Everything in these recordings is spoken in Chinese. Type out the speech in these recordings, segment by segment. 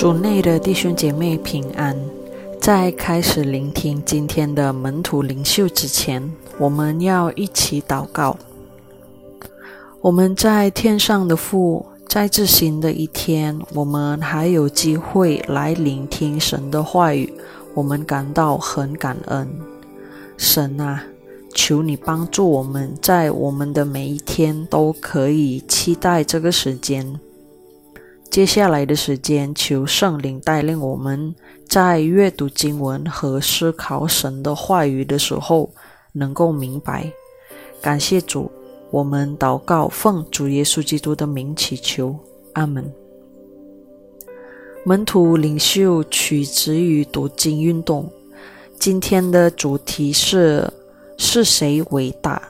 主内的弟兄姐妹平安。在开始聆听今天的门徒领袖之前，我们要一起祷告。我们在天上的父，在这新的一天，我们还有机会来聆听神的话语，我们感到很感恩。神啊，求你帮助我们在我们的每一天都可以期待这个时间。接下来的时间，求圣灵带领我们，在阅读经文和思考神的话语的时候，能够明白。感谢主，我们祷告，奉主耶稣基督的名祈求，阿门。门徒领袖取之于读经运动，今天的主题是：是谁伟大？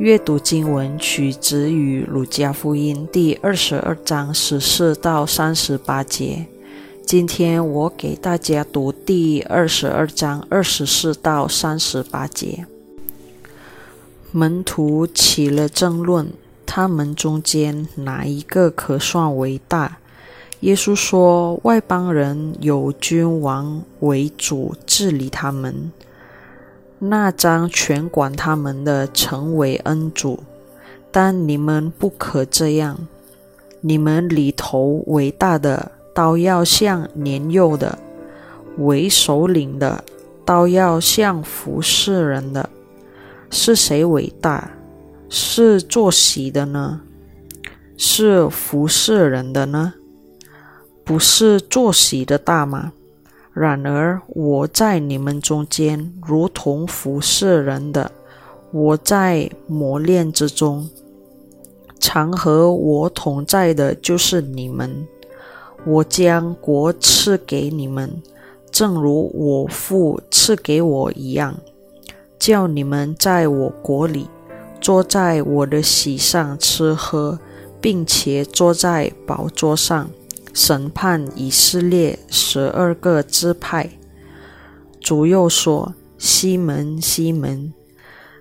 阅读经文取自于《儒家福音》第二十二章十四到三十八节。今天我给大家读第二十二章二十四到三十八节。门徒起了争论，他们中间哪一个可算为大？耶稣说：“外邦人有君王为主治理他们。”那张全管他们的成为恩主，但你们不可这样。你们里头伟大的，都要像年幼的；为首领的，都要像服侍人的。是谁伟大？是坐席的呢？是服侍人的呢？不是坐席的大吗？然而我在你们中间，如同服侍人的；我在磨练之中，常和我同在的，就是你们。我将国赐给你们，正如我父赐给我一样，叫你们在我国里，坐在我的席上吃喝，并且坐在宝座上。审判以色列十二个支派。主又说：“西门，西门，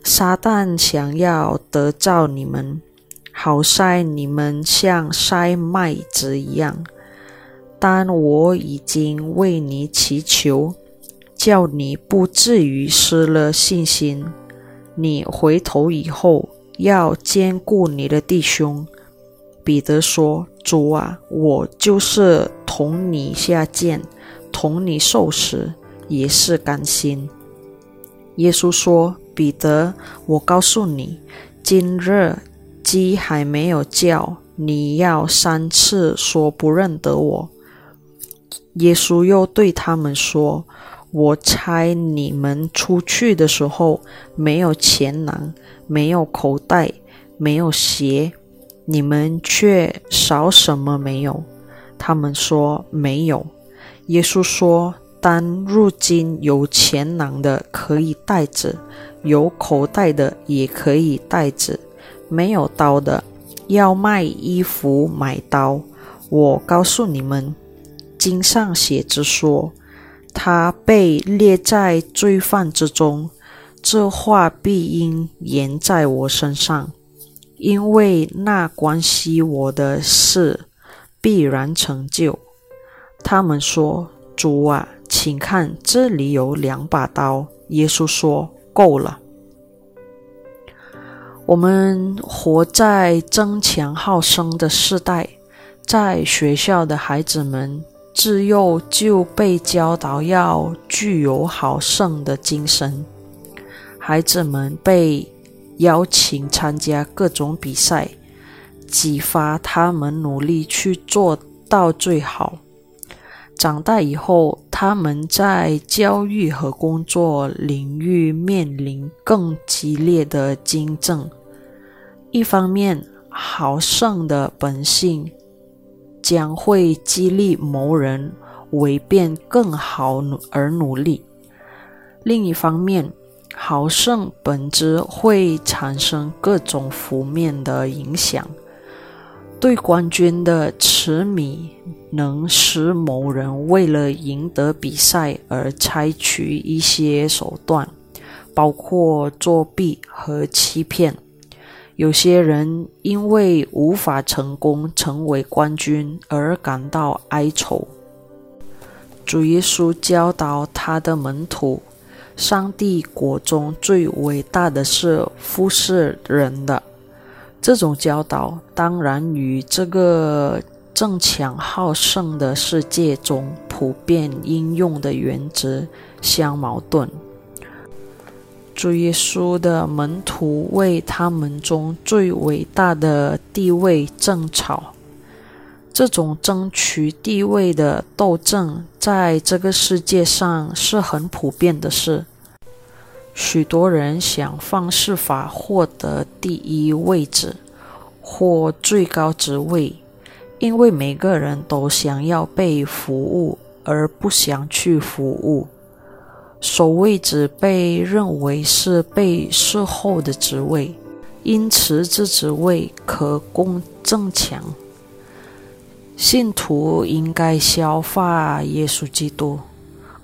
撒旦想要得造你们，好筛你们像筛麦子一样。但我已经为你祈求，叫你不至于失了信心。你回头以后，要兼顾你的弟兄。”彼得说。主啊，我就是同你下贱，同你受死，也是甘心。耶稣说：“彼得，我告诉你，今日鸡还没有叫，你要三次说不认得我。”耶稣又对他们说：“我猜你们出去的时候，没有钱囊，没有口袋，没有鞋。”你们却少什么没有？他们说没有。耶稣说：“当如今有钱囊的可以带着，有口袋的也可以带着，没有刀的要卖衣服买刀。我告诉你们，经上写着说，他被列在罪犯之中。这话必应验在我身上。”因为那关系我的事必然成就。他们说：“主啊，请看，这里有两把刀。”耶稣说：“够了。”我们活在争强好胜的时代，在学校的孩子们自幼就被教导要具有好胜的精神，孩子们被。邀请参加各种比赛，激发他们努力去做到最好。长大以后，他们在教育和工作领域面临更激烈的竞争。一方面，好胜的本性将会激励某人为变更好而努力；另一方面，好胜本质会产生各种负面的影响。对冠军的痴迷能使某人为了赢得比赛而采取一些手段，包括作弊和欺骗。有些人因为无法成功成为冠军而感到哀愁。主耶稣教导他的门徒，上帝国中最伟大的是服侍人的。这种教导当然与这个争强好胜的世界中普遍应用的原则相矛盾。主耶稣的门徒为他们中最伟大的地位争吵，这种争取地位的斗争在这个世界上是很普遍的事。许多人想方设法获得第一位置或最高职位，因为每个人都想要被服务，而不想去服务。守位置被认为是被侍候的职位，因此这职位可供增强。信徒应该消化耶稣基督，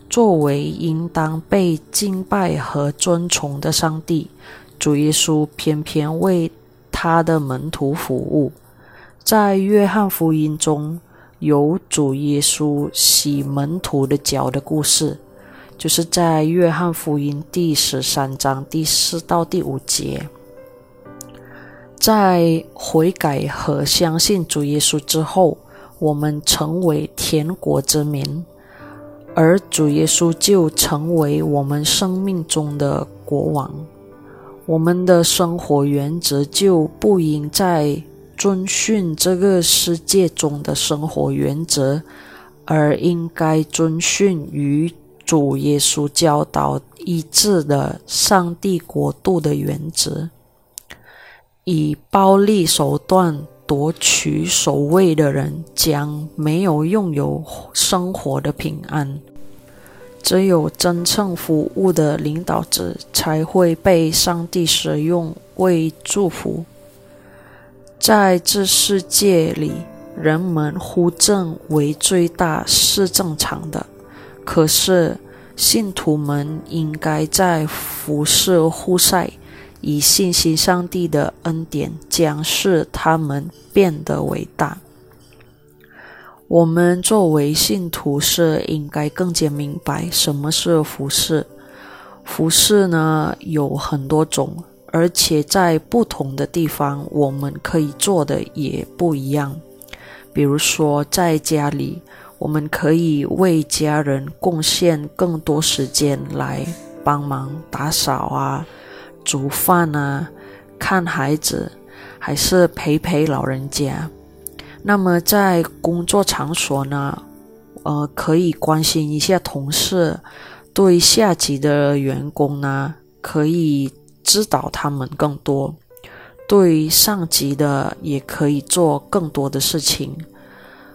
作为应当被敬拜和尊崇的上帝。主耶稣偏偏为他的门徒服务。在约翰福音中有主耶稣洗门徒的脚的故事。就是在约翰福音第十三章第四到第五节，在悔改和相信主耶稣之后，我们成为天国之民，而主耶稣就成为我们生命中的国王。我们的生活原则就不应再遵循这个世界中的生活原则，而应该遵循与。主耶稣教导一致的上帝国度的原则，以暴力手段夺取首位的人将没有拥有生活的平安。只有真正服务的领导者才会被上帝使用为祝福。在这世界里，人们呼正为最大是正常的。可是，信徒们应该在服侍互赛，以信心上帝的恩典，将使他们变得伟大。我们作为信徒是应该更加明白什么是服侍。服侍呢有很多种，而且在不同的地方，我们可以做的也不一样。比如说，在家里。我们可以为家人贡献更多时间来帮忙打扫啊、煮饭啊、看孩子，还是陪陪老人家。那么在工作场所呢，呃，可以关心一下同事，对下级的员工呢，可以指导他们更多；对上级的也可以做更多的事情。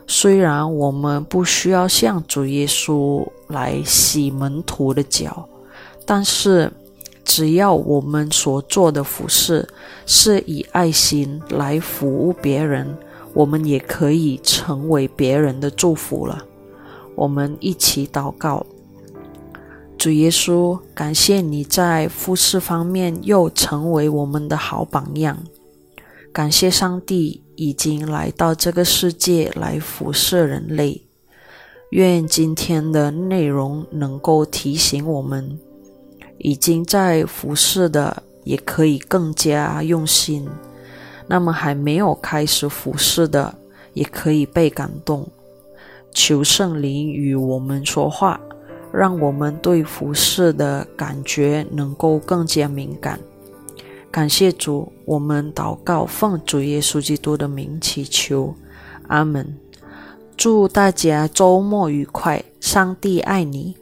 虽然我们不需要像主耶稣来洗门徒的脚，但是只要我们所做的服饰是以爱心来服务别人，我们也可以成为别人的祝福了。我们一起祷告：主耶稣，感谢你在服饰方面又成为我们的好榜样。感谢上帝已经来到这个世界来辐射人类。愿今天的内容能够提醒我们，已经在服侍的也可以更加用心；那么还没有开始服侍的，也可以被感动。求圣灵与我们说话，让我们对服侍的感觉能够更加敏感。感谢主，我们祷告，奉主耶稣基督的名祈求，阿门。祝大家周末愉快，上帝爱你。